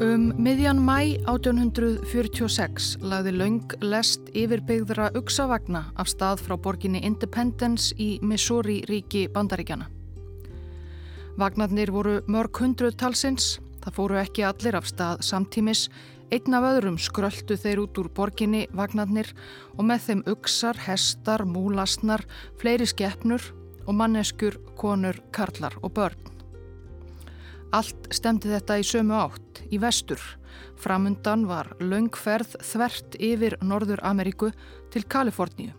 Um miðjan mæ 1846 lagði laung lest yfirbyggðra uksavagna af stað frá borginni Independence í Missouri ríki bandaríkjana. Vagnarnir voru mörg hundruð talsins, það fóru ekki allir af stað samtímis, einn af öðrum skröldu þeir út úr borginni vagnarnir og með þeim uksar, hestar, múlasnar, fleiri skeppnur og manneskur, konur, karlar og börn. Allt stemdi þetta í sömu átt, í vestur. Framundan var laungferð þvert yfir Norður Ameríku til Kaliforníu.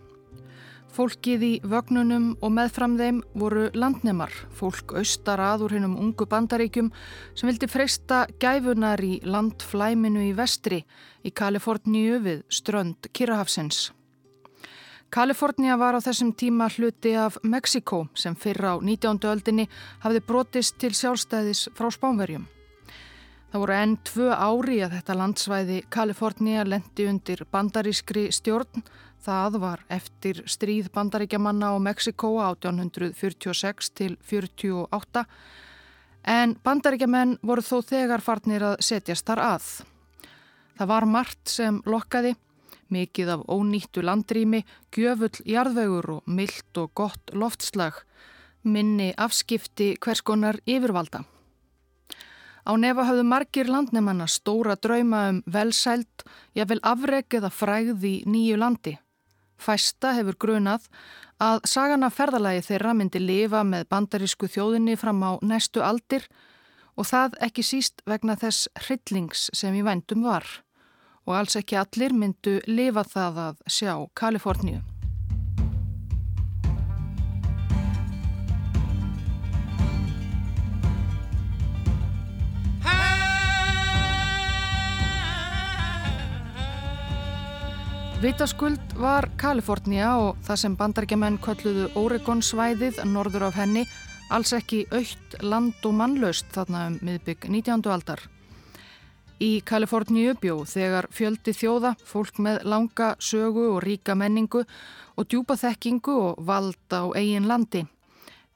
Fólkið í vögnunum og meðfram þeim voru landnemar, fólk austar aður hennum ungu bandaríkjum sem vildi freysta gæfunar í landflæminu í vestri í Kaliforníu við strönd Kirrahafsins. Kalifornia var á þessum tíma hluti af Mexiko sem fyrra á 19. öldinni hafði brotist til sjálfstæðis frá Spánverjum. Það voru enn tvö ári að þetta landsvæði Kalifornia lendi undir bandarískri stjórn. Það var eftir stríð bandaríkjamanna á Mexiko 1846 til 48 en bandaríkjamenn voru þó þegar farnir að setjast þar að. Það var margt sem lokkaði mikið af ónýttu landrými, gjöfull jarðvegur og myllt og gott loftslag, minni afskipti hverskonar yfirvalda. Á nefa hafðu margir landnemanna stóra drauma um velsælt, jável afreg eða fræð í nýju landi. Fæsta hefur grunað að sagana ferðalagi þeirra myndi lifa með bandarísku þjóðinni fram á næstu aldir og það ekki síst vegna þess hryllings sem í vendum var og alls ekki allir myndu lifa það að sjá Kaliforníu. Vitaskuld var Kalifornia og það sem bandargemenn kölluðu Oregon svæðið norður af henni alls ekki aukt land og mannlaust þarna um miðbygg 19. aldar. Í Kaliforníu bjó þegar fjöldi þjóða, fólk með langa sögu og ríka menningu og djúpa þekkingu og vald á eigin landi.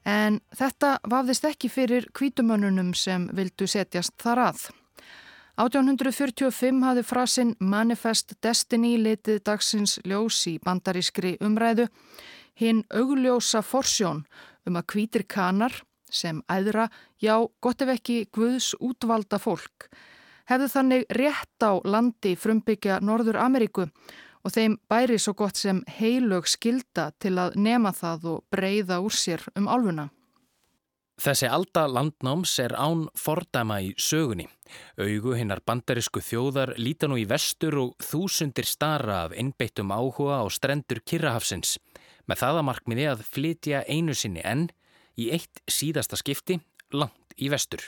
En þetta vafðist ekki fyrir kvítumönnunum sem vildu setjast þar að. 1845 hafði frasinn Manifest Destiny litið dagsins ljós í bandarískri umræðu hinn augljósa forsjón um að kvítir kanar sem æðra, já, gott ef ekki Guðs útvalda fólk hefðu þannig rétt á landi frumbyggja Norður Ameríku og þeim bæri svo gott sem heilög skilda til að nema það og breyða úr sér um álfuna. Þessi alda landnáms er án fordæma í sögunni. Augu hinnar bandarisku þjóðar líta nú í vestur og þúsundir stara af innbeittum áhuga á strendur Kirrahafsins með það að markmiði að flytja einu sinni enn í eitt síðasta skipti langt í vestur.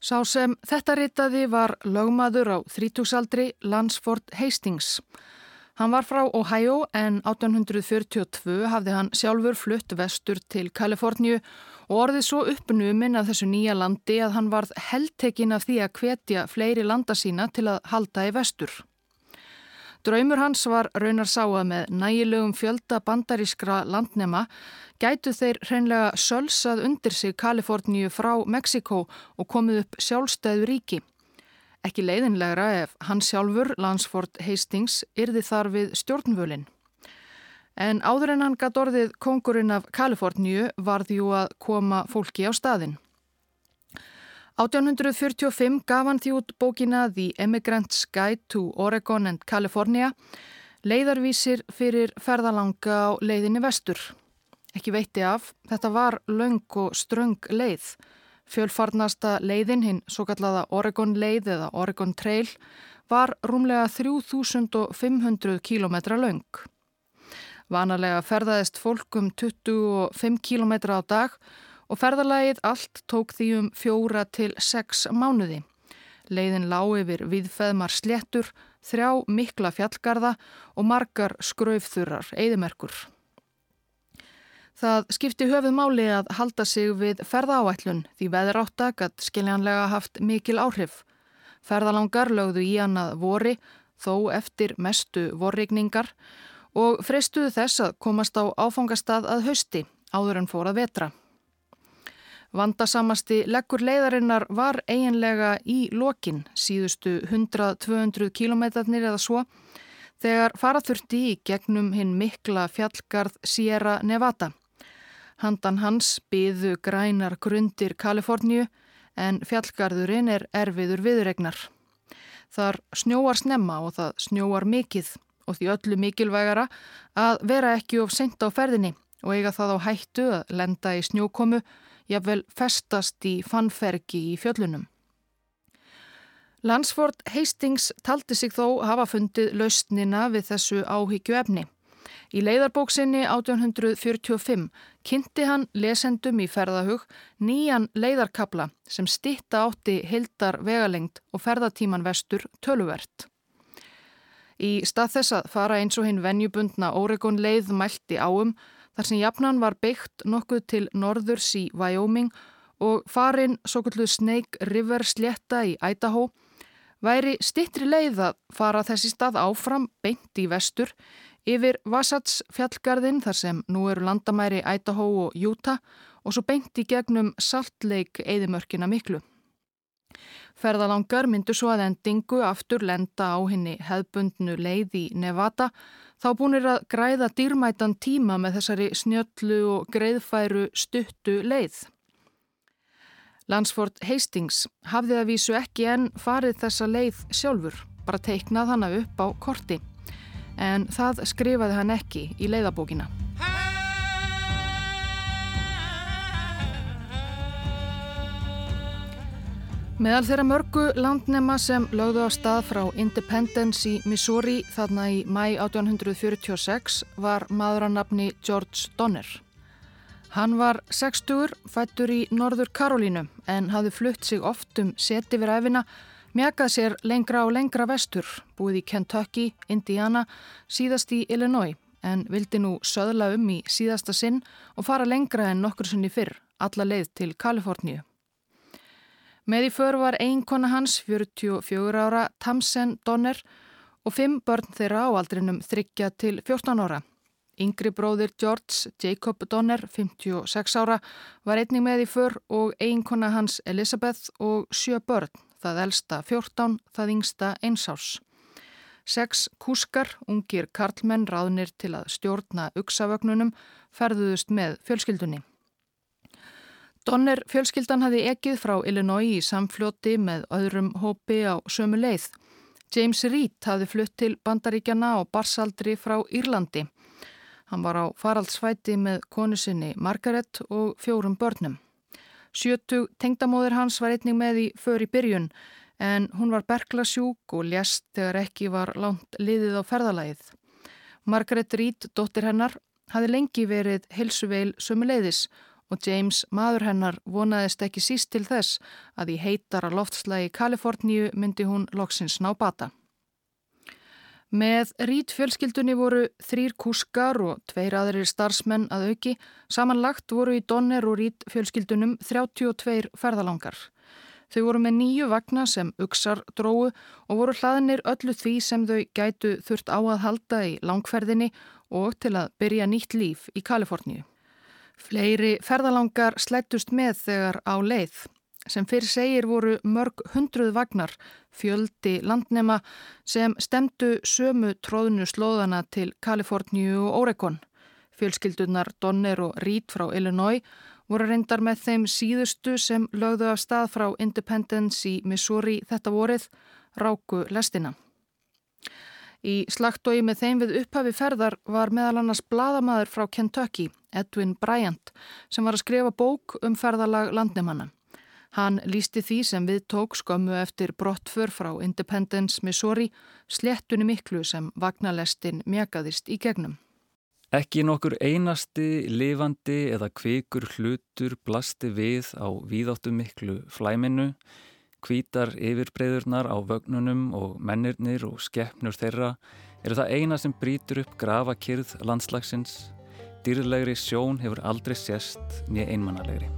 Sá sem þetta ritaði var lögmaður á þrítúsaldri Lansford Hastings. Hann var frá Ohio en 1842 hafði hann sjálfur flutt vestur til Kaliforníu og orðið svo uppnuminn af þessu nýja landi að hann varð heldtekinn af því að hvetja fleiri landa sína til að halda í vestur. Draumur hans var raunar sáað með nægilegum fjölda bandarískra landnema gætu þeir hreinlega sölsað undir sig Kaliforníu frá Mexiko og komið upp sjálfstæðu ríki. Ekki leiðinlegra ef hans sjálfur, Lansford Hastings, yrði þar við stjórnvölinn. En áður en hann gatt orðið kongurinn af Kaliforníu varði jú að koma fólki á staðinn. 1845 gaf hann því út bókina The Emigrant's Guide to Oregon and California, leiðarvísir fyrir ferðalanga á leiðinni vestur. Ekki veitti af, þetta var laung og ströng leið. Fjölfarnasta leiðin, hinn svo kallaða Oregon leið eða Oregon Trail, var rúmlega 3500 km laung. Vanalega ferðaðist fólk um 25 km á dag og ferðalagið allt tók því um fjóra til sex mánuði. Leiðin lág yfir viðfeðmar sléttur, þrjá mikla fjallgarða og margar skraufþurrar, eðimerkur. Það skipti höfuð máli að halda sig við ferðaáætlun því veðráttak að skiljanlega haft mikil áhrif. Ferðalangar lögðu í hann að vori þó eftir mestu vorrigningar og freistuðu þess að komast á áfangastað að hausti áður en fór að vetra. Vandasamasti leggur leiðarinnar var eiginlega í lokin síðustu 100-200 kilometrarnir eða svo þegar faraþurfti í gegnum hinn mikla fjallgarð Sierra Nevada. Handan hans byðu grænar grundir Kaliforníu en fjallgarðurinn er erfiður viðregnar. Þar snjóar snemma og það snjóar mikið og því öllu mikilvægara að vera ekki of sent á ferðinni og eiga það á hættu að lenda í snjókomu, jafnvel festast í fannfergi í fjöllunum. Lansford Hastings taldi sig þó hafa fundið lausnina við þessu áhyggju efni. Í leiðarbóksinni 1845 kynnti hann lesendum í ferðahug nýjan leiðarkabla sem stitta átti hildar vegalengt og ferðatíman vestur töluvert. Í stað þess að fara eins og hinn venjubundna Oregon leið mælti áum þar sem jafnan var byggt nokkuð til norðurs í Wyoming og farin svo kallu Snake River sletta í Idaho væri stittri leið að fara þessi stað áfram beint í vestur yfir Vasats fjallgarðin þar sem nú eru landamæri Idaho og Utah og svo beint í gegnum saltleik eðimörkina miklu. Ferðalangar myndu svo að endingu aftur lenda á henni hefbundnu leið í Nevada þá búinir að græða dýrmætan tíma með þessari snjöllu og greiðfæru stuttu leið. Lansford Hastings hafði að vísu ekki enn farið þessa leið sjálfur, bara teiknað hana upp á korti en það skrifaði hann ekki í leiðabókina. Meðal þeirra mörgu landnema sem lögðu á stað frá Independence í Missouri þarna í mæ 1846 var maður að nafni George Donner. Hann var 60, fættur í Norður Karolínu en hafði flutt sig oft um seti við ræfina Mjagað sér lengra og lengra vestur, búið í Kentucky, Indiana, síðast í Illinois, en vildi nú söðla um í síðasta sinn og fara lengra en nokkur sunni fyrr, alla leið til Kaliforníu. Með í för var einkona hans, 44 ára, Tamsen Donner og fimm börn þeirra á aldrinum þryggja til 14 ára. Yngri bróðir George Jacob Donner, 56 ára, var einning með í för og einkona hans Elisabeth og sjö börn það elsta 14, það yngsta einsás. Seks kúskar, ungir karlmenn ráðnir til að stjórna uksavögnunum, ferðuðust með fjölskyldunni. Donner fjölskyldan hafi ekið frá Illinois í samfljóti með öðrum hópi á sömu leið. James Reed hafi flutt til bandaríkjana og barsaldri frá Írlandi. Hann var á faraldsvæti með konu sinni Margaret og fjórum börnum. Sjötug tengdamóður hans var einning með í för í byrjun en hún var berglasjúk og ljast þegar ekki var langt liðið á ferðalagið. Margaret Reed, dóttir hennar, hafi lengi verið hilsuveil sömuleiðis og James, maður hennar, vonaðist ekki síst til þess að í heitara loftslægi Kaliforníu myndi hún loksins ná bata. Með rít fjölskyldunni voru þrýr kúskar og tveir aðrir starfsmenn að auki. Samanlagt voru í Donner og rít fjölskyldunum 32 ferðalangar. Þau voru með nýju vagna sem uksar dróu og voru hlaðinir öllu því sem þau gætu þurft á að halda í langferðinni og til að byrja nýtt líf í Kaliforníu. Fleiri ferðalangar slættust með þegar á leið sem fyrir segir voru mörg hundruð vagnar, fjöldi landnema sem stemdu sömu tróðnu slóðana til Kaliforníu og Oregon. Fjölskyldunar Donner og Reed frá Illinois voru reyndar með þeim síðustu sem lögðu af stað frá Independence í Missouri þetta vorið, Ráku lestina. Í slagtói með þeim við upphafi ferðar var meðal annars bladamaður frá Kentucky, Edwin Bryant, sem var að skrifa bók um ferðalag landnemanna. Hann lísti því sem við tók skömmu eftir brottför frá Independence, Missouri, slettunni miklu sem vagnalestin mjakaðist í gegnum. Ekki nokkur einasti, lifandi eða kvikur hlutur blasti við á víðáttu miklu flæminu, kvítar yfirbreyðurnar á vögnunum og mennirnir og skeppnur þeirra eru það eina sem brítur upp grafakyrð landslagsins. Dýrlegri sjón hefur aldrei sérst nýja einmannalegri.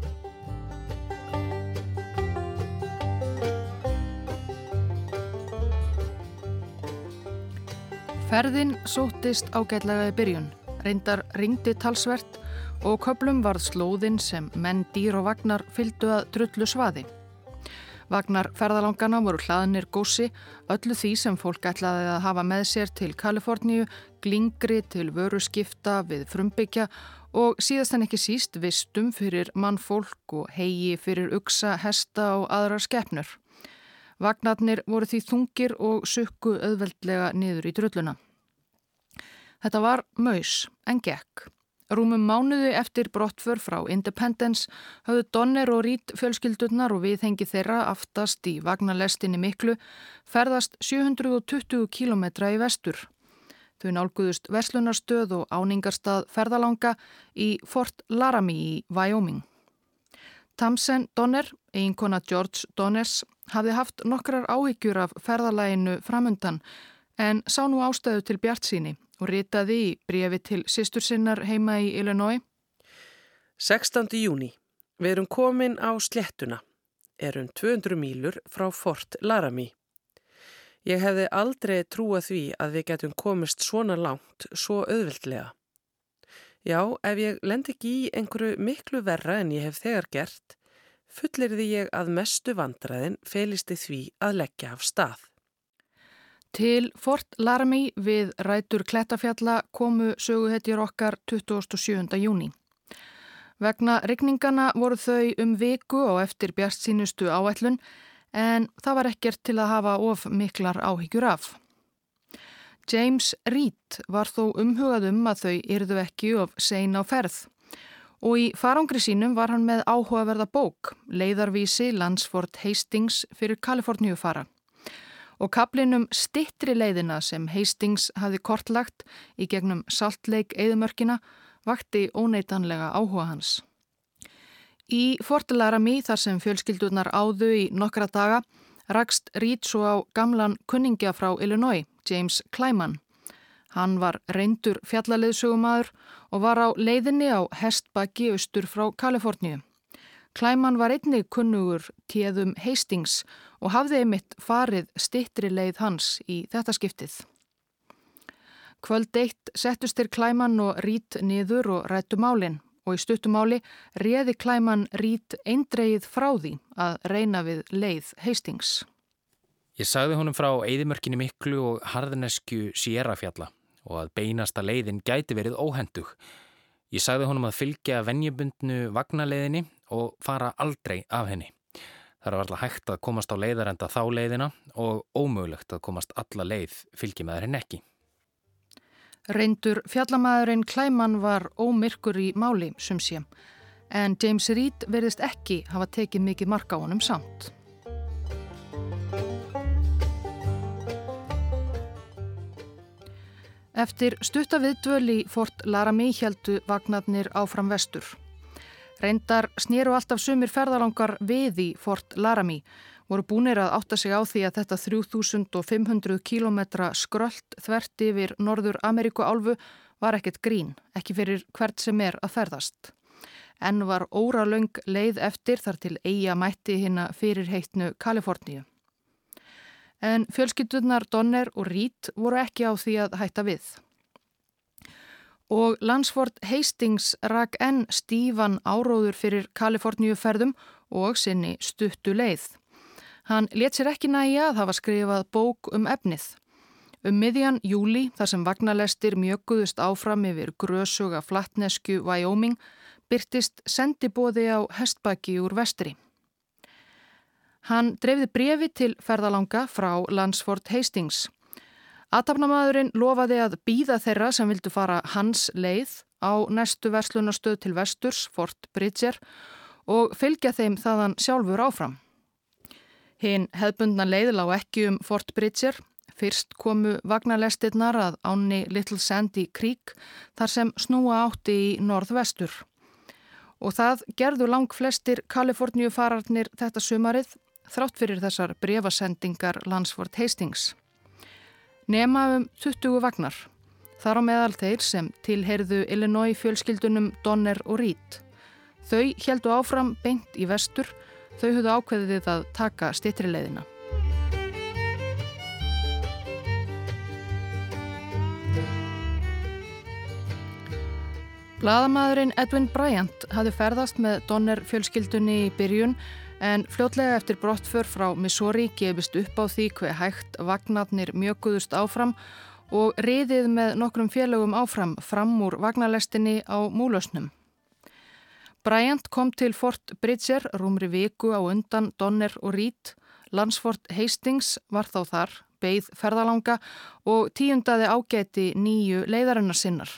Ferðin sóttist ágætlega í byrjun, reyndar ringdi talsvert og köplum varð slóðin sem menn, dýr og vagnar fyldu að drullu svaði. Vagnar ferðalangana voru hlaðinir gósi, öllu því sem fólk ætlaði að hafa með sér til Kaliforníu, glingri til vöru skipta við frumbyggja og síðast en ekki síst vistum fyrir mannfólk og hegi fyrir uksa, hesta og aðra skeppnur. Vagnarnir voru því þungir og sukku auðveldlega niður í drulluna. Þetta var maus en gekk. Rúmum mánuði eftir brottför frá Independence hafðu Donner og Rít fjölskyldurnar og viðhengi þeirra aftast í vagnarlestinni miklu ferðast 720 km í vestur. Þau nálguðust Veslunarstöð og áningarstað ferðalanga í Fort Laramie í Wyoming. Tamsen Donner, eiginkona George Donners, hafði haft nokkrar áhyggjur af ferðalæginu framundan en sá nú ástöðu til Bjart síni og ritaði í brefi til sýstur sinnar heima í Illinois. 16. júni. Við erum komin á slettuna. Erum 200 mílur frá Fort Laramie. Ég hefði aldrei trúað því að við getum komist svona langt, svo auðvildlega. Já, ef ég lend ekki í einhverju miklu verra en ég hef þegar gert, fullirði ég að mestu vandraðin felisti því að leggja af stað. Til Fort Laramie við rætur Klettafjalla komu söguhetjur okkar 27. júni. Vegna regningana voru þau um viku og eftir bjart sínustu áætlun en það var ekkert til að hafa of miklar áhyggjur af. James Reed var þó umhugað um að þau yrðu ekki of sein á ferð og í farangri sínum var hann með áhugaverða bók, leiðarvísi Landsford Hastings fyrir Kaliforníu fara og kaplinum stittri leiðina sem Hastings hafi kortlagt í gegnum saltleik eðumörkina vakti óneitanlega áhuga hans. Í Fortilaramí þar sem fjölskyldunar áðu í nokkra daga rakst Reed svo á gamlan kunningja frá Illinois, James Kleiman. Hann var reyndur fjallaleðsugumadur og var á leiðinni á hestbakki austur frá Kaliforníu. Kleiman var einnig kunnugur tíðum Hastings og hafði einmitt farið stittri leið hans í þetta skiptið. Kvöld eitt settust þeir Kleiman og Reed niður og rættu málinn og í stuttumáli réði klæman rít eindreið frá því að reyna við leið heistings. Ég sagði honum frá eðimörkinni miklu og harðnesku sérafjalla og að beinasta leiðin gæti verið óhendug. Ég sagði honum að fylgja vennjabundnu vagnaleiðinni og fara aldrei af henni. Það var alltaf hægt að komast á leiðarenda þá leiðina og ómögulegt að komast alla leið henn ekki. Reyndur fjallamæðurinn Klæman var ómyrkur í máli, sum sé, en James Reed verðist ekki hafa tekið mikið marka á honum samt. Eftir stuttaviðdvöl í Fort Laramie heldu vagnarnir áfram vestur. Reyndar snýru alltaf sumir ferðalangar við í Fort Laramie voru búinir að átta sig á því að þetta 3500 km skröld þvert yfir Norður Ameríku álfu var ekkert grín, ekki fyrir hvert sem er að ferðast. En var óralöng leið eftir þar til eiga mætti hinn fyrir heitnu Kaliforníu. En fjölskyttunar Donner og Reed voru ekki á því að hætta við. Og Lansford Hastings rak enn stífan áróður fyrir Kaliforníu ferðum og sinni stuttu leið. Hann let sér ekki næja að hafa skrifað bók um efnið. Um miðjan júli, þar sem vagnalestir mjöguðust áfram yfir grösuga flattnesku Wyoming, byrtist sendibóði á hestbaki úr vestri. Hann dreifði brefi til ferðalanga frá Lansford Hastings. Atafnamaðurinn lofaði að býða þeirra sem vildu fara hans leið á næstu verslunastöð til vesturs, Fort Bridger, og fylgja þeim þaðan sjálfur áfram. Hinn hefðbundna leið lág ekki um Fort Bridger. Fyrst komu vagnarlestirnar að áni Little Sandy Creek þar sem snúa átti í norðvestur. Og það gerðu lang flestir Kaliforníu fararnir þetta sumarið þrátt fyrir þessar brefasendingar Lansford Hastings. Nema um 20 vagnar. Þar á meðal þeir sem tilheyrðu Illinois fjölskyldunum Donner og Reed. Þau heldu áfram beint í vestur Þau höfðu ákveðið að taka stittri leiðina. Blaðamæðurinn Edwin Bryant hafði ferðast með Donner fjölskyldunni í byrjun en fljótlega eftir brottför frá Missouri gefist upp á því hver hægt vagnarnir mjöguðust áfram og riðið með nokkrum félögum áfram fram úr vagnarlestinni á múlausnum. Bryant kom til Fort Bridger rúmri viku á undan Donner og Reed. Lansford Hastings var þá þar, beigð ferðalanga og tíundaði ágæti nýju leiðarinnar sinnar.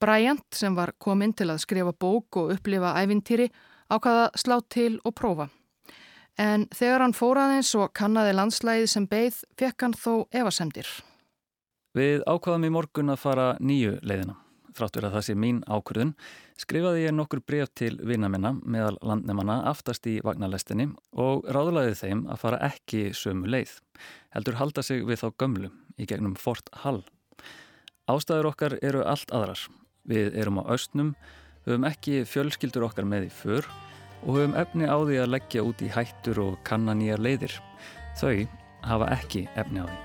Bryant sem var kominn til að skrifa bók og upplifa ævintýri ákvaða slá til og prófa. En þegar hann fóraðins og kannadi landslæði sem beigð fekk hann þó evasemdir. Við ákvaðum í morgun að fara nýju leiðina. Þráttur að það sé mín ákvörðun skrifaði ég nokkur breyf til vinamenna meðal landnemanna aftast í vagnarlestinni og ráðlaði þeim að fara ekki sömu leið. Heldur halda sig við þá gömlu í gegnum Fort Hall. Ástæður okkar eru allt aðrar. Við erum á austnum, höfum ekki fjölskyldur okkar með í för og höfum efni á því að leggja út í hættur og kanna nýjar leiðir. Þau hafa ekki efni á því.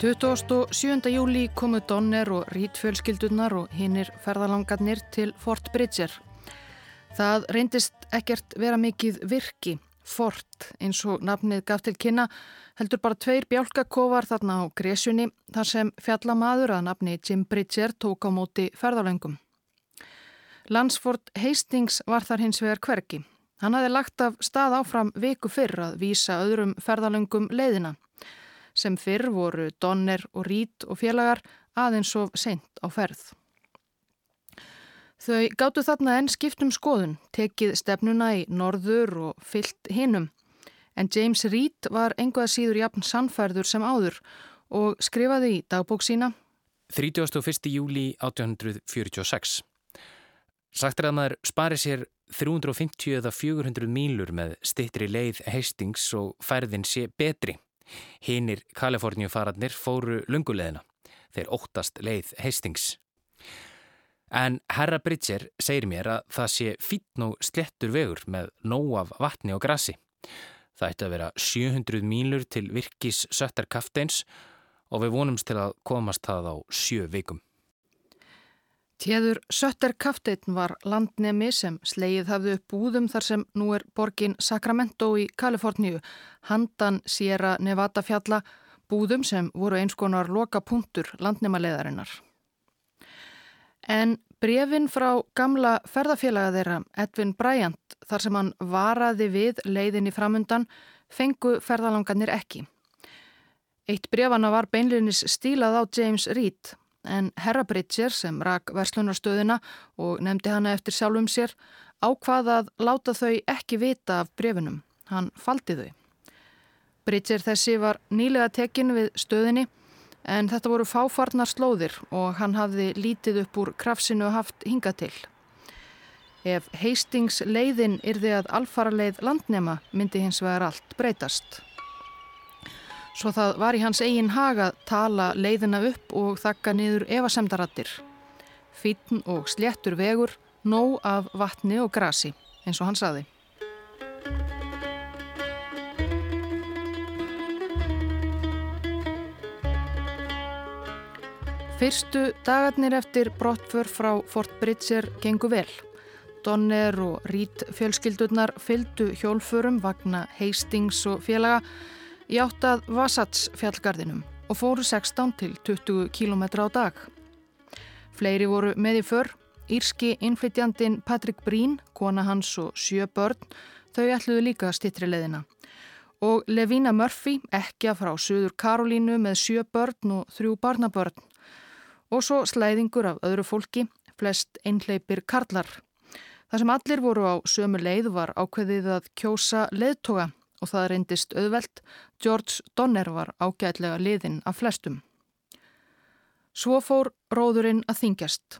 ...27. júli komu Donner og Rítfjölskyldunar og hinnir ferðalangarnir til Fort Bridger. Það reyndist ekkert vera mikið virki Fort eins og nafnið gaf til kynna heldur bara tveir bjálkakofar þarna á Gresjunni þar sem fjallamaður að nafni Jim Bridger tók á móti ferðalöngum. Lansford Hastings var þar hins vegar hverki. Hann hafi lagt af stað áfram viku fyrr að vísa öðrum ferðalöngum leiðina sem fyrr voru Donner og Reed og félagar aðeins of seint á ferð. Þau gáttu þarna enn skiptum skoðun, tekið stefnuna í norður og fyllt hinnum. En James Reed var enguða síður jafn sannfærður sem áður og skrifaði í dagbók sína 31. júli 1846 Sagt er að maður spari sér 350 eða 400 mílur með stittri leið heistings og færðin sé betri. Hinnir Kaliforníufararnir fóru lunguleðina. Þeir óttast leið heistings. En herra Bridger segir mér að það sé fítn og slettur vegur með nóg af vatni og grassi. Það ætti að vera 700 mílur til virkis söttar kafteins og við vonumst til að komast það á sjö vikum. Tjeður Sötter Kafteinn var landnemi sem sleið hafði upp búðum þar sem nú er borgin Sacramento í Kaliforníu, handan Sierra Nevada fjalla, búðum sem voru eins konar loka punktur landnema leðarinnar. En brefin frá gamla ferðafélaga þeirra, Edvin Bryant, þar sem hann varaði við leiðinni framundan, fengu ferðalangarnir ekki. Eitt brefana var beinlinis stílað á James Reed, en Herra Bridger sem rak verslunarstöðina og nefndi hana eftir sjálfum sér, ákvaðað láta þau ekki vita af brefinum. Hann faldi þau. Bridger þessi var nýlega tekin við stöðinni en þetta voru fáfarnar slóðir og hann hafði lítið upp úr krafsinu haft hinga til. Ef Hastings leiðin yrði að alfara leið landnema myndi hins vegar allt breytast. Svo það var í hans eigin haga tala leiðina upp og þakka niður evasemdarattir. Fítn og sléttur vegur, nóg af vatni og grasi, eins og hann saði. Fyrstu dagarnir eftir brottför frá Fort Bridger gengu vel. Donner og Rít fjölskyldurnar fyldu hjólfurum vagna Hastings og félaga í áttað Vasats fjallgarðinum og fóru 16 til 20 km á dag. Fleiri voru með í för, írski innflytjandin Patrick Breen, kona hans og sjö börn, þau ætluðu líka stittri leðina. Og Levina Murphy, ekki að frá Suður Karolínu með sjö börn og þrjú barnabörn og svo slæðingur af öðru fólki, flest einhleipir karlar. Það sem allir voru á sömu leið var ákveðið að kjósa leðtoga og það reyndist auðvelt, George Donner var ágætlega liðinn af flestum. Svo fór róðurinn að þingjast.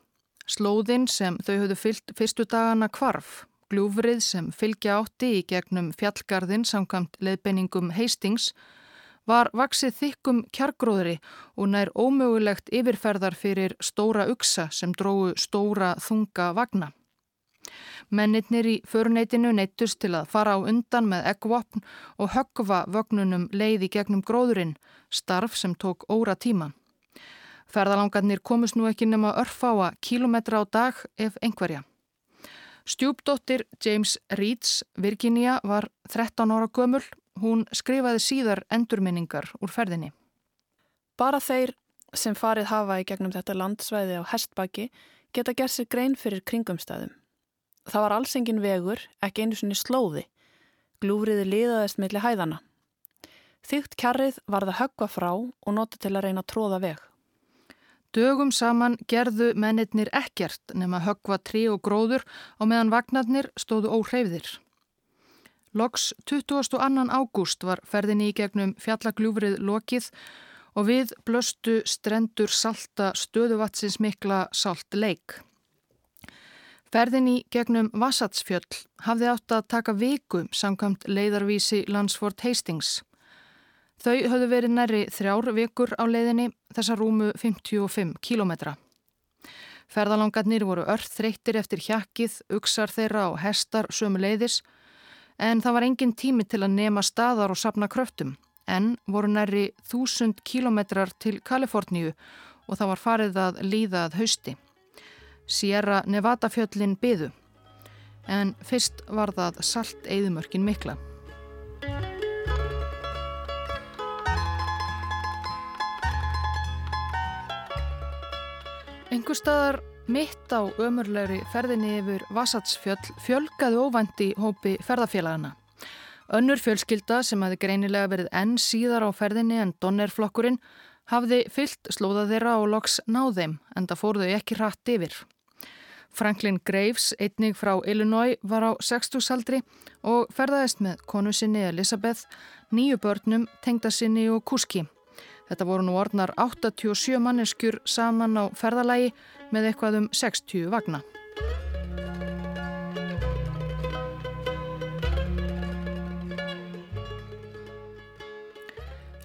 Slóðinn sem þau höfðu fyllt fyrstu dagana kvarf, gljúfrið sem fylgja átti í gegnum fjallgarðin samkvæmt leðbeiningum Hastings, var vaksið þykkum kjargróðri og nær ómögulegt yfirferðar fyrir stóra uksa sem dróðu stóra þunga vagna. Mennitnir í föruneytinu neittust til að fara á undan með eggvopn og höggva vögnunum leiði gegnum gróðurinn, starf sem tók óra tíma. Ferðalangarnir komust nú ekki nema örfáa kílometra á dag ef einhverja. Stjúpdóttir James Reeds, Virginia, var 13 ára gömul. Hún skrifaði síðar endurminningar úr ferðinni. Bara þeir sem farið hafa í gegnum þetta landsvæði á hestbaki geta gerð sér grein fyrir kringumstæðum. Það var alls engin vegur, ekki einu svonni slóði. Glúfriði liðaðist millir hæðana. Þygt kjarrið var það höggva frá og nota til að reyna að tróða veg. Dögum saman gerðu mennitnir ekkert nema höggva trí og gróður og meðan vagnarnir stóðu óhreyfðir. Loks 22. ágúst var ferðinni í gegnum fjallaglúfrið lokið og við blöstu strendur salta stöðuvatsins mikla salt leik. Ferðinni gegnum Vassatsfjöll hafði átt að taka viku samkvæmt leiðarvísi Landsford Hastings. Þau höfðu verið næri þrjár vikur á leiðinni þessa rúmu 55 kílometra. Ferðalangarnir voru örð þreyttir eftir hjakkið, uksar þeirra og hestar sömu leiðis en það var engin tími til að nema staðar og sapna kröftum en voru næri þúsund kílometrar til Kaliforníu og það var farið að líða að hausti. Sierra Nevada fjöllin byðu en fyrst var það salt eðumörkin mikla. Engur staðar mitt á ömurlegri ferðinni yfir Vassatsfjöll fjölgaði óvandi hópi ferðafélagana. Önnur fjölskylda sem hafi greinilega verið enn síðar á ferðinni en Donnerflokkurinn hafði fyllt slóða þeirra og loks náðeim en það fór þau ekki hratt yfir. Franklin Graves, einnig frá Illinois, var á 60 saldri og ferðaðist með konu sinni Elisabeth, nýju börnum, tengda sinni og kúski. Þetta voru nú orðnar 87 manneskjur saman á ferðalagi með eitthvað um 60 vagna.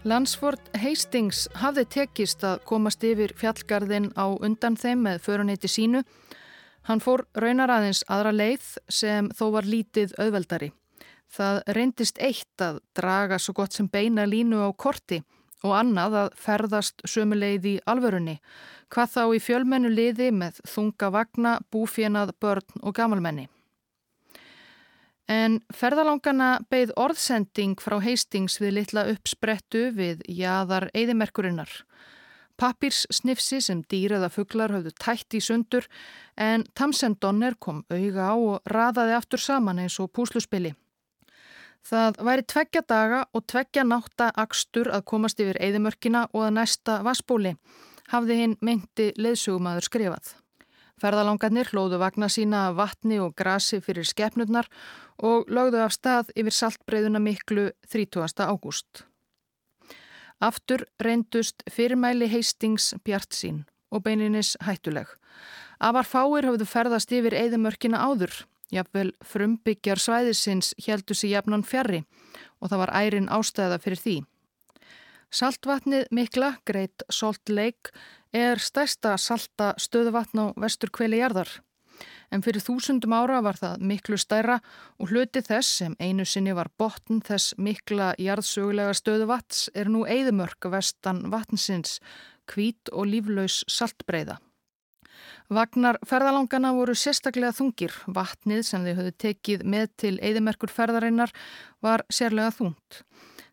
Landsford Hastings hafði tekist að komast yfir fjallgarðin á undan þeim með föruneti sínu. Hann fór raunar aðeins aðra leið sem þó var lítið auðveldari. Það reyndist eitt að draga svo gott sem beina línu á korti og annað að ferðast sömuleið í alvörunni, hvað þá í fjölmennu liði með þunga vagna, búfjenað, börn og gamalmenni. En ferðalangana beigð orðsending frá Hastings við litla uppsprettu við jaðar eðimerkurinnar. Pappirs-snifsi sem dýraða fugglar hafðu tætt í sundur en Tamsen Donner kom auga á og raðaði aftur saman eins og púsluspili. Það væri tveggja daga og tveggja nátta akstur að komast yfir eðimörkina og að næsta vassbóli, hafði hinn meinti leðsugumadur skrifað. Ferðalangarnir hlóðu vagna sína vatni og grasi fyrir skepnurnar og lögðu af stað yfir saltbreyðuna miklu 30. ágúst. Aftur reyndust fyrirmæli heistings bjart sín og beininis hættuleg. Afar fáir hafðu ferðast yfir eðimörkina áður Jafnvel frumbyggjar svæðisins heldur sér jafnan fjari og það var ærin ástæða fyrir því. Saltvatnið mikla, Great Salt Lake, er stærsta salta stöðuvatn á vestur kveli jarðar. En fyrir þúsundum ára var það miklu stærra og hluti þess sem einu sinni var botn þess mikla jarðsögulega stöðuvats er nú eigðumörk vestan vatnsins, kvít og líflaus saltbreyða. Vagnar ferðalangana voru sérstaklega þungir. Vatnið sem þau höfðu tekið með til eðimerkur ferðarinnar var sérlega þungt.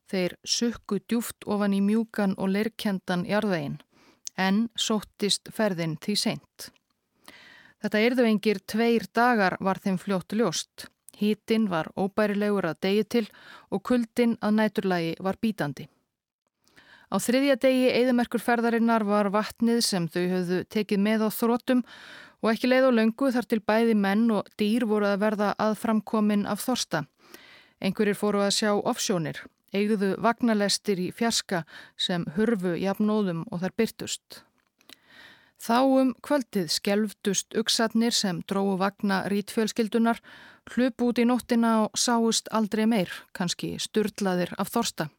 Þeir sukku djúft ofan í mjúkan og leirkendan jarðvegin, en sóttist ferðin því seint. Þetta erðu engir tveir dagar var þeim fljóttu ljóst. Hítinn var óbærilegur að degi til og kuldinn að næturlægi var bítandi. Á þriðja degi eðimerkur ferðarinnar var vatnið sem þau höfðu tekið með á þrótum og ekki leið á löngu þar til bæði menn og dýr voru að verða aðframkomin af þorsta. Einhverjir fóru að sjá offsjónir, eigðu vagnalestir í fjarska sem hurfu jafnóðum og þar byrtust. Þá um kvöldið skelvdust uksatnir sem dróðu vagna rítfjölskyldunar, hlup út í nóttina og sáust aldrei meir, kannski sturdlaðir af þorsta.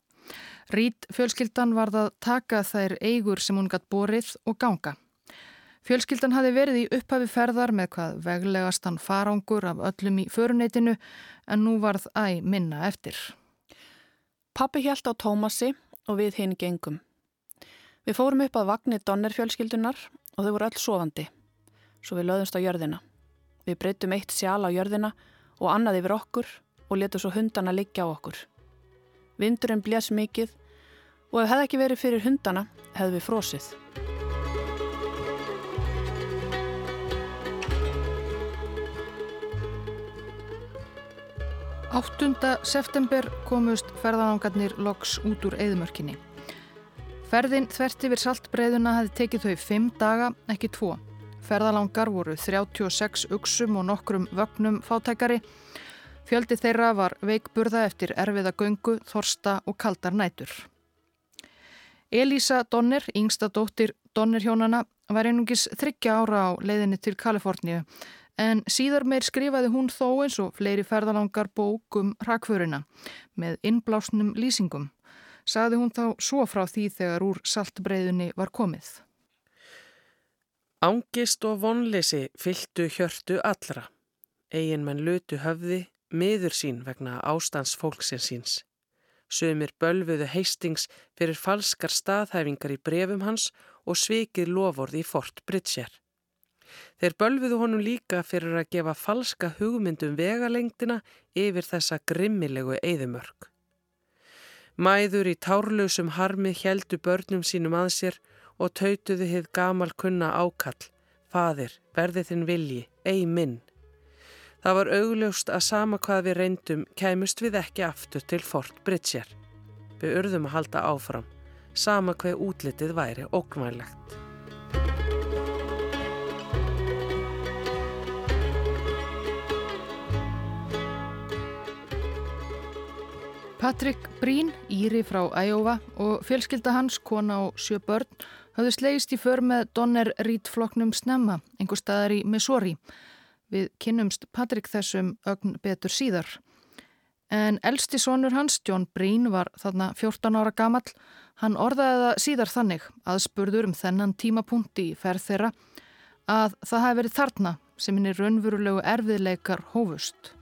Rít fjölskyldan varð að taka þær eigur sem hún gatt borið og ganga. Fjölskyldan hafi verið í upphafi ferðar með hvað veglegastan farangur af öllum í föruneytinu en nú varð æg minna eftir. Pappi hjælt á Tómasi og við hinn gengum. Við fórum upp að vagnir Donner fjölskyldunar og þau voru öll sofandi. Svo við löðumst á jörðina. Við breytum eitt sjál á jörðina og annað yfir okkur og letum svo hundana liggja á okkur. Vindurinn blés mikið og ef hefði ekki verið fyrir hundana hefði við frosið. 8. september komust ferðalangarnir loks út úr eðmörkinni. Ferðin þvert yfir saltbreiðuna hefði tekið þau 5 daga, ekki 2. Ferðalangar voru 36 uksum og nokkrum vögnum fátækari. Fjöldi þeirra var veikburða eftir erfiða göngu, þorsta og kaldar nætur. Elisa Donner, yngsta dóttir Donner hjónana, var einungis þryggja ára á leiðinni til Kaliforníu en síðar meir skrifaði hún þó eins og fleiri ferðalangar bók um rakföruna með innblásnum lýsingum. Saði hún þá svo frá því þegar úr saltbreyðunni var komið. Ángist og vonleysi fylgtu hjörtu allra. Egin menn lutu höfði, miður sín vegna ástands fólksins síns. Sumir bölfuðu heistings fyrir falskar staðhæfingar í brefum hans og svikið lofórði í Fort Bridger. Þeir bölfuðu honum líka fyrir að gefa falska hugmyndum vegalengdina yfir þessa grimmilegu eðimörk. Mæður í tárlausum harmi heldu börnum sínum að sér og tautuðu hið gamal kunna ákall, fadir, verði þinn vilji, ei minn. Það var augljóst að sama hvað við reyndum kæmust við ekki aftur til Fort Bridger. Við urðum að halda áfram, sama hvað útlitið væri ókvæmlegt. Patrik Brín, Íri frá Æjóva og fjölskylda hans, kona og sjö börn, hafðu slegist í för með Donner Rít-floknum Snemma, einhver staðar í Missouri. Við kynnumst Patrik þessum ögn betur síðar. En elsti sonur hans, John Brín, var þarna 14 ára gamall. Hann orðaði það síðar þannig, aðspurður um þennan tímapunkt í ferð þeirra, að það hafi verið þarna sem henni raunverulegu erfiðleikar hófust.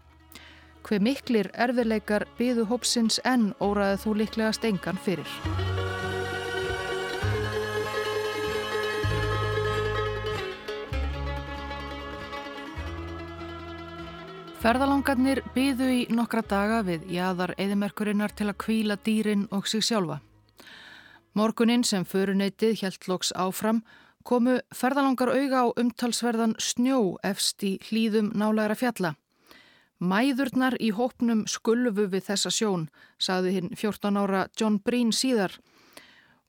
Hver miklir erfiðleikar byðu hópsins enn óraði þú líklega stengan fyrir. Ferðalangarnir byðu í nokkra daga við jaðar eðimerkurinnar til að kvíla dýrin og sig sjálfa. Morgunin sem föruneytið hjælt loks áfram komu ferðalangar auga á umtalsverðan snjó efst í hlýðum nálægra fjalla. Mæðurnar í hópnum skulfu við þessa sjón, saði hinn 14 ára John Breen síðar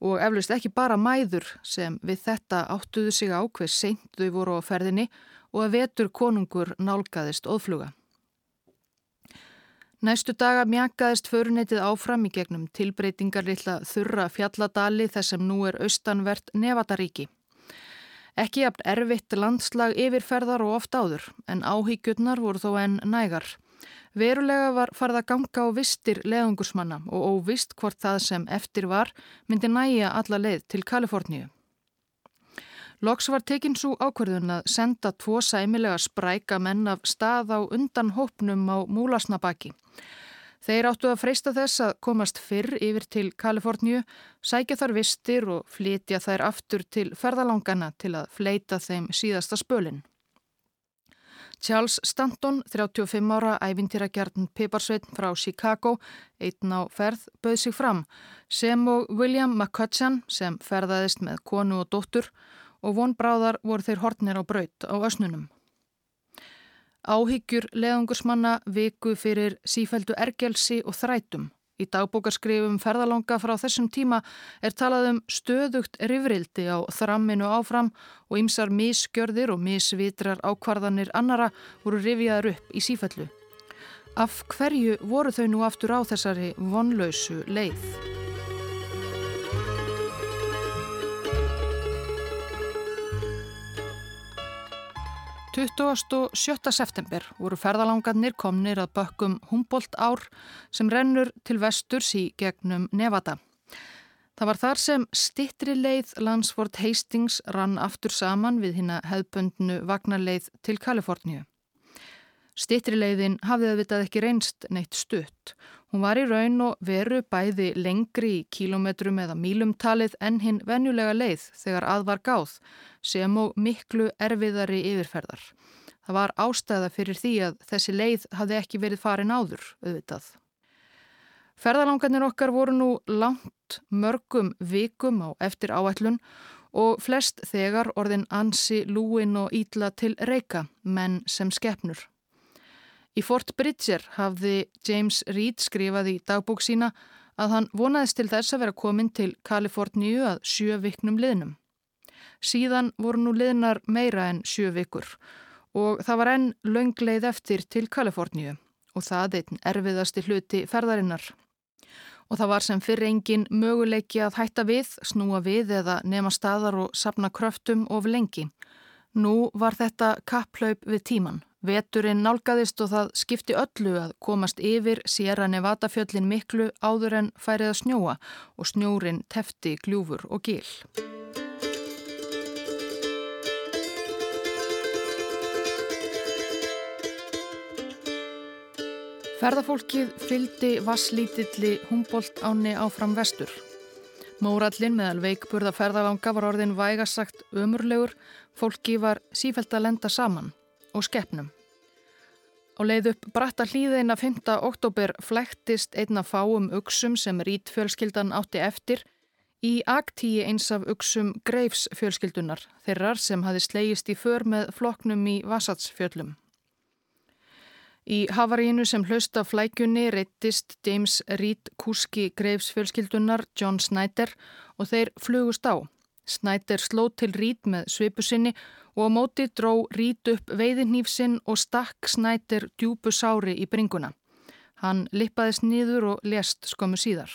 og eflust ekki bara mæður sem við þetta áttuðu sig á hver seint þau voru á ferðinni og að vetur konungur nálgæðist óðfluga. Næstu daga mjakaðist förunetið áfram í gegnum tilbreytingar lilla þurra fjalladali þess sem nú er austanvert Nevadaríki. Ekki jafn erfitt landslag yfirferðar og oft áður, en áhyggjurnar voru þó enn nægar. Verulega var farið að ganga á vistir leðungursmanna og óvist hvort það sem eftir var myndi næja alla leið til Kaliforníu. Loks var tekinn svo ákverðun að senda tvo sæmilega spræka menn af stað á undan hópnum á Múlasnabaki. Þeir áttu að freysta þess að komast fyrr yfir til Kaliforníu, sækja þar vistir og flytja þær aftur til ferðalangana til að fleita þeim síðasta spölinn. Charles Stanton, 35 ára ævintýragjarn Piparsveitn frá Chicago, einn á ferð, bauð sig fram, sem og William McCutcheon sem ferðaðist með konu og dóttur og vonbráðar voru þeir hortnir á braut á ösnunum. Áhyggjur leðungursmanna viku fyrir sífældu ergelsi og þrætum. Í dagbókarskrifum ferðalanga frá þessum tíma er talað um stöðugt rifrildi á þramminu áfram og ymsar misgjörðir og misvitrar ákvarðanir annara voru rifjaður upp í sífællu. Af hverju voru þau nú aftur á þessari vonlausu leið? 27. september voru ferðalangarnir komnir að bökkum Humboldt ár sem rennur til vesturs í gegnum Nevada. Það var þar sem stittri leið Lansford Hastings rann aftur saman við hinn að hefðböndnu vagnarleið til Kaliforníu. Stittri leiðin hafði það vitað ekki reynst neitt stutt. Hún var í raun og veru bæði lengri í kílometrum eða mílumtalið en hinn venjulega leið þegar að var gáð sem og miklu erfiðari yfirferðar. Það var ástæða fyrir því að þessi leið hafði ekki verið farin áður, auðvitað. Ferðalangarnir okkar voru nú langt mörgum vikum á eftir áætlun og flest þegar orðin ansi lúin og ítla til reyka, menn sem skeppnur. Í Fort Bridger hafði James Reed skrifað í dagbók sína að hann vonaðist til þess að vera komin til Kaliforníu að sjö viknum liðnum. Síðan voru nú liðnar meira en sjö vikur og það var enn laungleið eftir til Kaliforníu og það einn erfiðasti hluti ferðarinnar og það var sem fyrir engin möguleiki að hætta við, snúa við eða nema staðar og sapna kröftum of lengi. Nú var þetta kapplaup við tíman. Veturinn nálgæðist og það skipti öllu að komast yfir að Nevada fjöllin miklu áður en færið að snjóa og snjórin tefti gljúfur og gil. Ferðafólkið fyldi vasslítilli Humboldt áni áfram vestur. Mórallin meðal veikburða ferðalanga var orðin vægasagt ömurlegur, fólki var sífælt að lenda saman og skeppnum. Á leið upp bratta hlýðeina 5. oktober flæktist einna fáum uksum sem rítfjölskyldan átti eftir í aktíi eins af uksum Greifs fjölskyldunar, þeirrar sem hafi slegist í för með floknum í Vassatsfjöllum. Í havarínu sem hlausta flækjunni reyttist James Reed Kuski greifsfjölskyldunar John Snyder og þeir flugust á. Snyder sló til Reed með svipu sinni og á móti dró Reed upp veiðinnýfsinn og stakk Snyder djúbu sári í bringuna. Hann lippaðist nýður og lest skömmu síðar.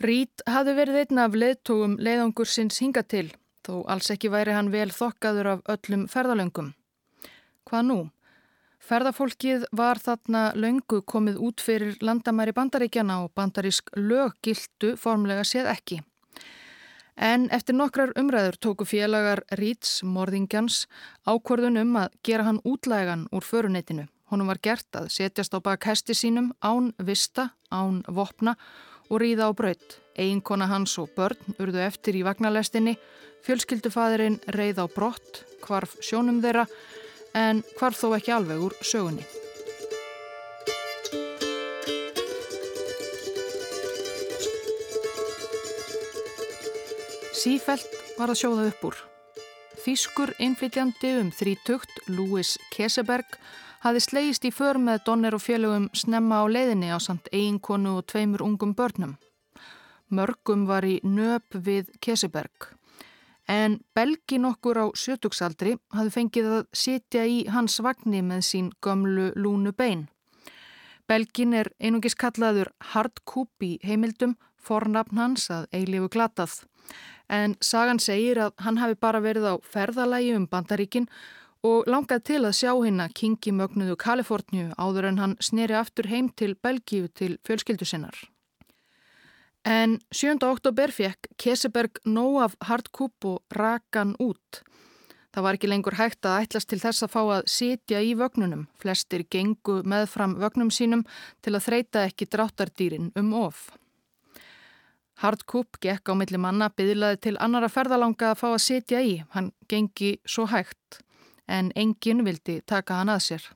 Reed hafði verið einn af leðtógum leiðangur sinns hinga til, þó alls ekki væri hann vel þokkaður af öllum ferðalöngum. Hvað nú? Ferðafólkið var þarna löngu komið út fyrir landamæri bandaríkjana og bandarísk lög gildu formlega séð ekki. En eftir nokkrar umræður tóku félagar Ríts, morðingjans, ákvörðun um að gera hann útlægan úr föruneytinu. Honum var gert að setjast á bak hesti sínum án vista, án vopna og ríða á braut. Einkona hans og börn urðu eftir í vagnalestinni, fjölskyldufæðurinn reið á brott, hvarf sjónum þeirra, en hvar þó ekki alveg úr sögunni. Sífelt var að sjóða upp úr. Þýskur innflytjandi um þrítugt, Louis Keseberg, hafi slegist í för með donner og félögum snemma á leiðinni á samt eiginkonu og tveimur ungum börnum. Mörgum var í nöp við Keseberg en belgin okkur á sjötugsaldri hafði fengið að sitja í hans vagnni með sín gömlu lúnu bein. Belgin er einungis kallaður hardkúp í heimildum, fornafn hans að eilifu glatað. En sagan segir að hann hafi bara verið á ferðalægi um bandaríkin og langað til að sjá hinn að kingi mögnuðu Kaliforníu áður en hann sneri aftur heim til Belgíu til fjölskyldu sinnar. En 7. oktober fekk Keseberg nóg af hardkúp og rakan út. Það var ekki lengur hægt að ætlast til þess að fá að sitja í vögnunum. Flestir gengu meðfram vögnum sínum til að þreita ekki dráttardýrin um of. Hardkúp gekk á milli manna byðlaði til annara ferðalanga að fá að sitja í. Hann gengi svo hægt en enginn vildi taka hann að sér.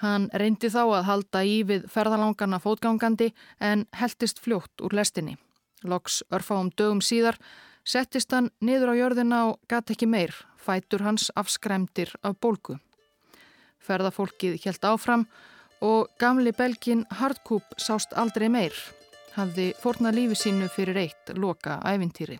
Hann reyndi þá að halda í við ferðalangana fótgangandi en heldist fljótt úr lestinni. Loks örfáum dögum síðar settist hann niður á jörðina og gæti ekki meir, fætur hans afskræmdir af bólku. Ferðafólkið helt áfram og gamli belgin Hardkúp sást aldrei meir, hafði forna lífi sínu fyrir eitt loka ævintýri.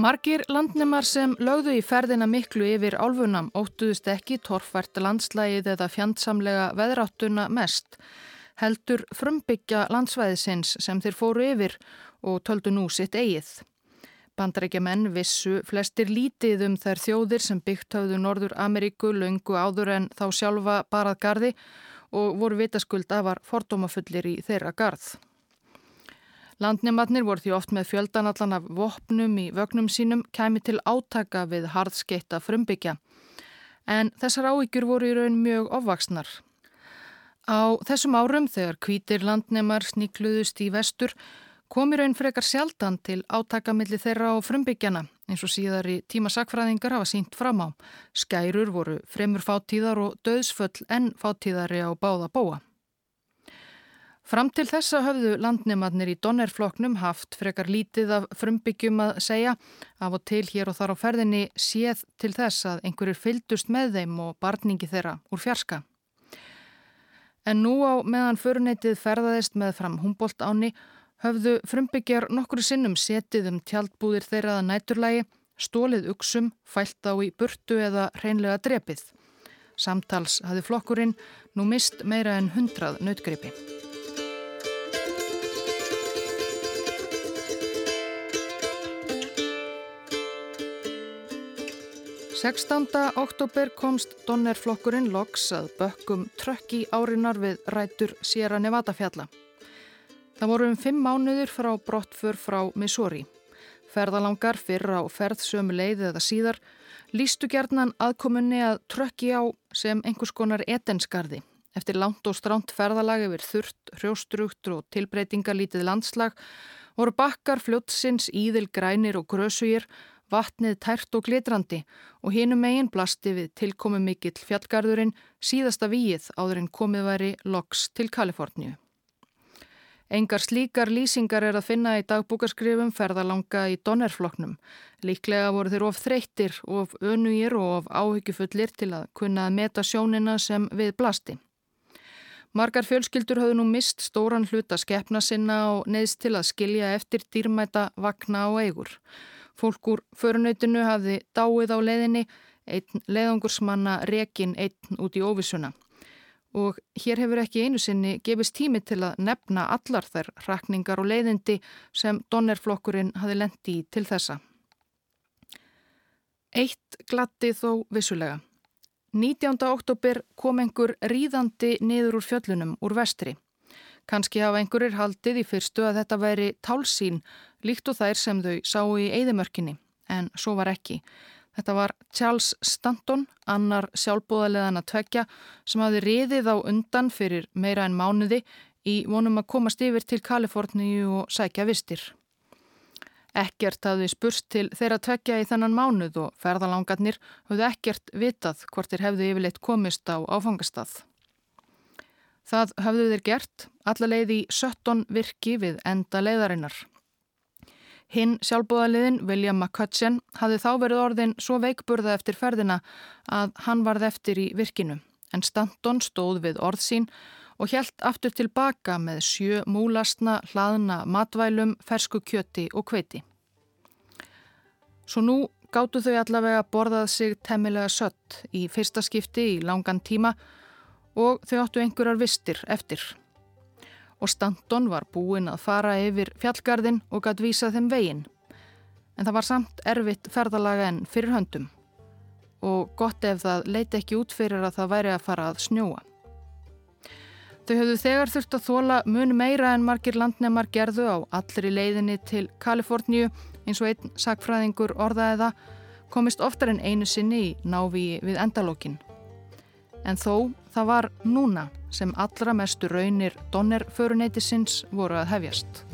Margir landnemar sem lögðu í ferðina miklu yfir álfunam óttuðust ekki torfært landslægið eða fjandsamlega veðráttuna mest, heldur frumbyggja landsvæðisins sem þeir fóru yfir og töldu nú sitt eigið. Bandarækja menn vissu flestir lítið um þær þjóðir sem byggt hafðu Norður Ameríku löngu áður en þá sjálfa barað gardi og voru vitaskuld afar fordómafullir í þeirra garð. Landnematnir voru því oft með fjöldanallan af vopnum í vögnum sínum kæmi til átaka við harðskeita frumbyggja. En þessar áíkjur voru í raun mjög ofvaksnar. Á þessum árum þegar kvítir landnemar sníkluðust í vestur kom í raun frekar sjaldan til átakamilli þeirra á frumbyggjana eins og síðar í tíma sakfræðingar hafa sínt fram á. Skærur voru fremur fátíðar og döðsföll en fátíðari á báða bóa. Fram til þessa höfðu landnemadnir í Donnerfloknum haft frekar lítið af frumbyggjum að segja af og til hér og þar á ferðinni séð til þess að einhverjur fyldust með þeim og barningi þeirra úr fjarska. En nú á meðan föruneytið ferðaðist með fram Humboldt áni höfðu frumbyggjar nokkru sinnum setið um tjaldbúðir þeirraða næturlægi, stólið uksum, fælt á í burtu eða hreinlega drepið. Samtals hafði flokkurinn nú mist meira en hundrað nautgripi. 16. oktober komst Donnerflokkurinn loks að bökkum trökk í árinar við rætur Sierra Nevada fjalla. Það voru um fimm mánuður frá brottfur frá Missouri. Ferðalangar fyrra og ferð sömu leið eða síðar lístu gerðnan aðkomunni að trökki á sem einhvers konar etenskarði. Eftir langt og stránt ferðalag yfir þurft, hrjóstrukt og tilbreytingalítið landslag voru bakkar fljótsins, íðil grænir og grösugir, vatnið tært og glitrandi og hinum megin blasti við tilkomi mikill fjallgarðurinn síðasta víið áður en komið væri loks til Kaliforníu. Engar slíkar lýsingar er að finna í dagbúkarskrifum ferðalanga í Donnerfloknum. Líklega voru þeir of þreyttir, of önugir og of áhyggjufullir til að kunna að meta sjónina sem við blasti. Margar fjölskyldur höfðu nú mist stóran hluta skeppna sinna og neðst til að skilja eftir dýrmæta vakna og eigur. Fólk úr förunöytinu hafði dáið á leiðinni, einn leiðangursmanna rekin einn út í óvisuna og hér hefur ekki einu sinni gefist tími til að nefna allar þær rakningar og leiðindi sem Donnerflokkurinn hafi lendi í til þessa. Eitt glatti þó vissulega. 19. oktober kom einhver ríðandi niður úr fjöllunum úr vestri. Kanski hafa einhverjir haldið í fyrstu að þetta væri tálsín líkt og þær sem þau sáu í eigðimörkinni, en svo var ekki. Þetta var Charles Stanton, annar sjálfbúðaleðan að tvekja sem hafi riðið á undan fyrir meira en mánuði í vonum að komast yfir til Kaliforníu og sækja vistir. Ekkert hafði spurst til þeirra tvekja í þennan mánuð og ferðalangarnir hafði ekkert vitað hvort þeir hefðu yfirleitt komist á áfangastað. Það hafðu þeir gert allarleið í 17 virki við enda leiðarinnar. Hinn sjálfbúðaliðin, William McCutcheon, hafði þá verið orðin svo veikburða eftir ferðina að hann varð eftir í virkinu. En Stanton stóð við orð sín og helt aftur tilbaka með sjö múlastna, hlaðna matvælum, fersku kjöti og kveiti. Svo nú gáttu þau allavega borðað sig temmilega sött í fyrsta skipti í langan tíma og þau áttu einhverjar vistir eftir og Stanton var búinn að fara yfir fjallgarðin og gætt vísa þeim veginn. En það var samt erfitt ferðalaga en fyrir höndum og gott ef það leiti ekki út fyrir að það væri að fara að snjóa. Þau höfðu þegar þurft að þóla mun meira en margir landnemar gerðu á allri leiðinni til Kaliforníu eins og einn sakfræðingur orðaðiða komist oftar en einu sinni í návi við endalókin. En þó það var núna sem allra mestu raunir Donner föruneytisins voru að hefjast.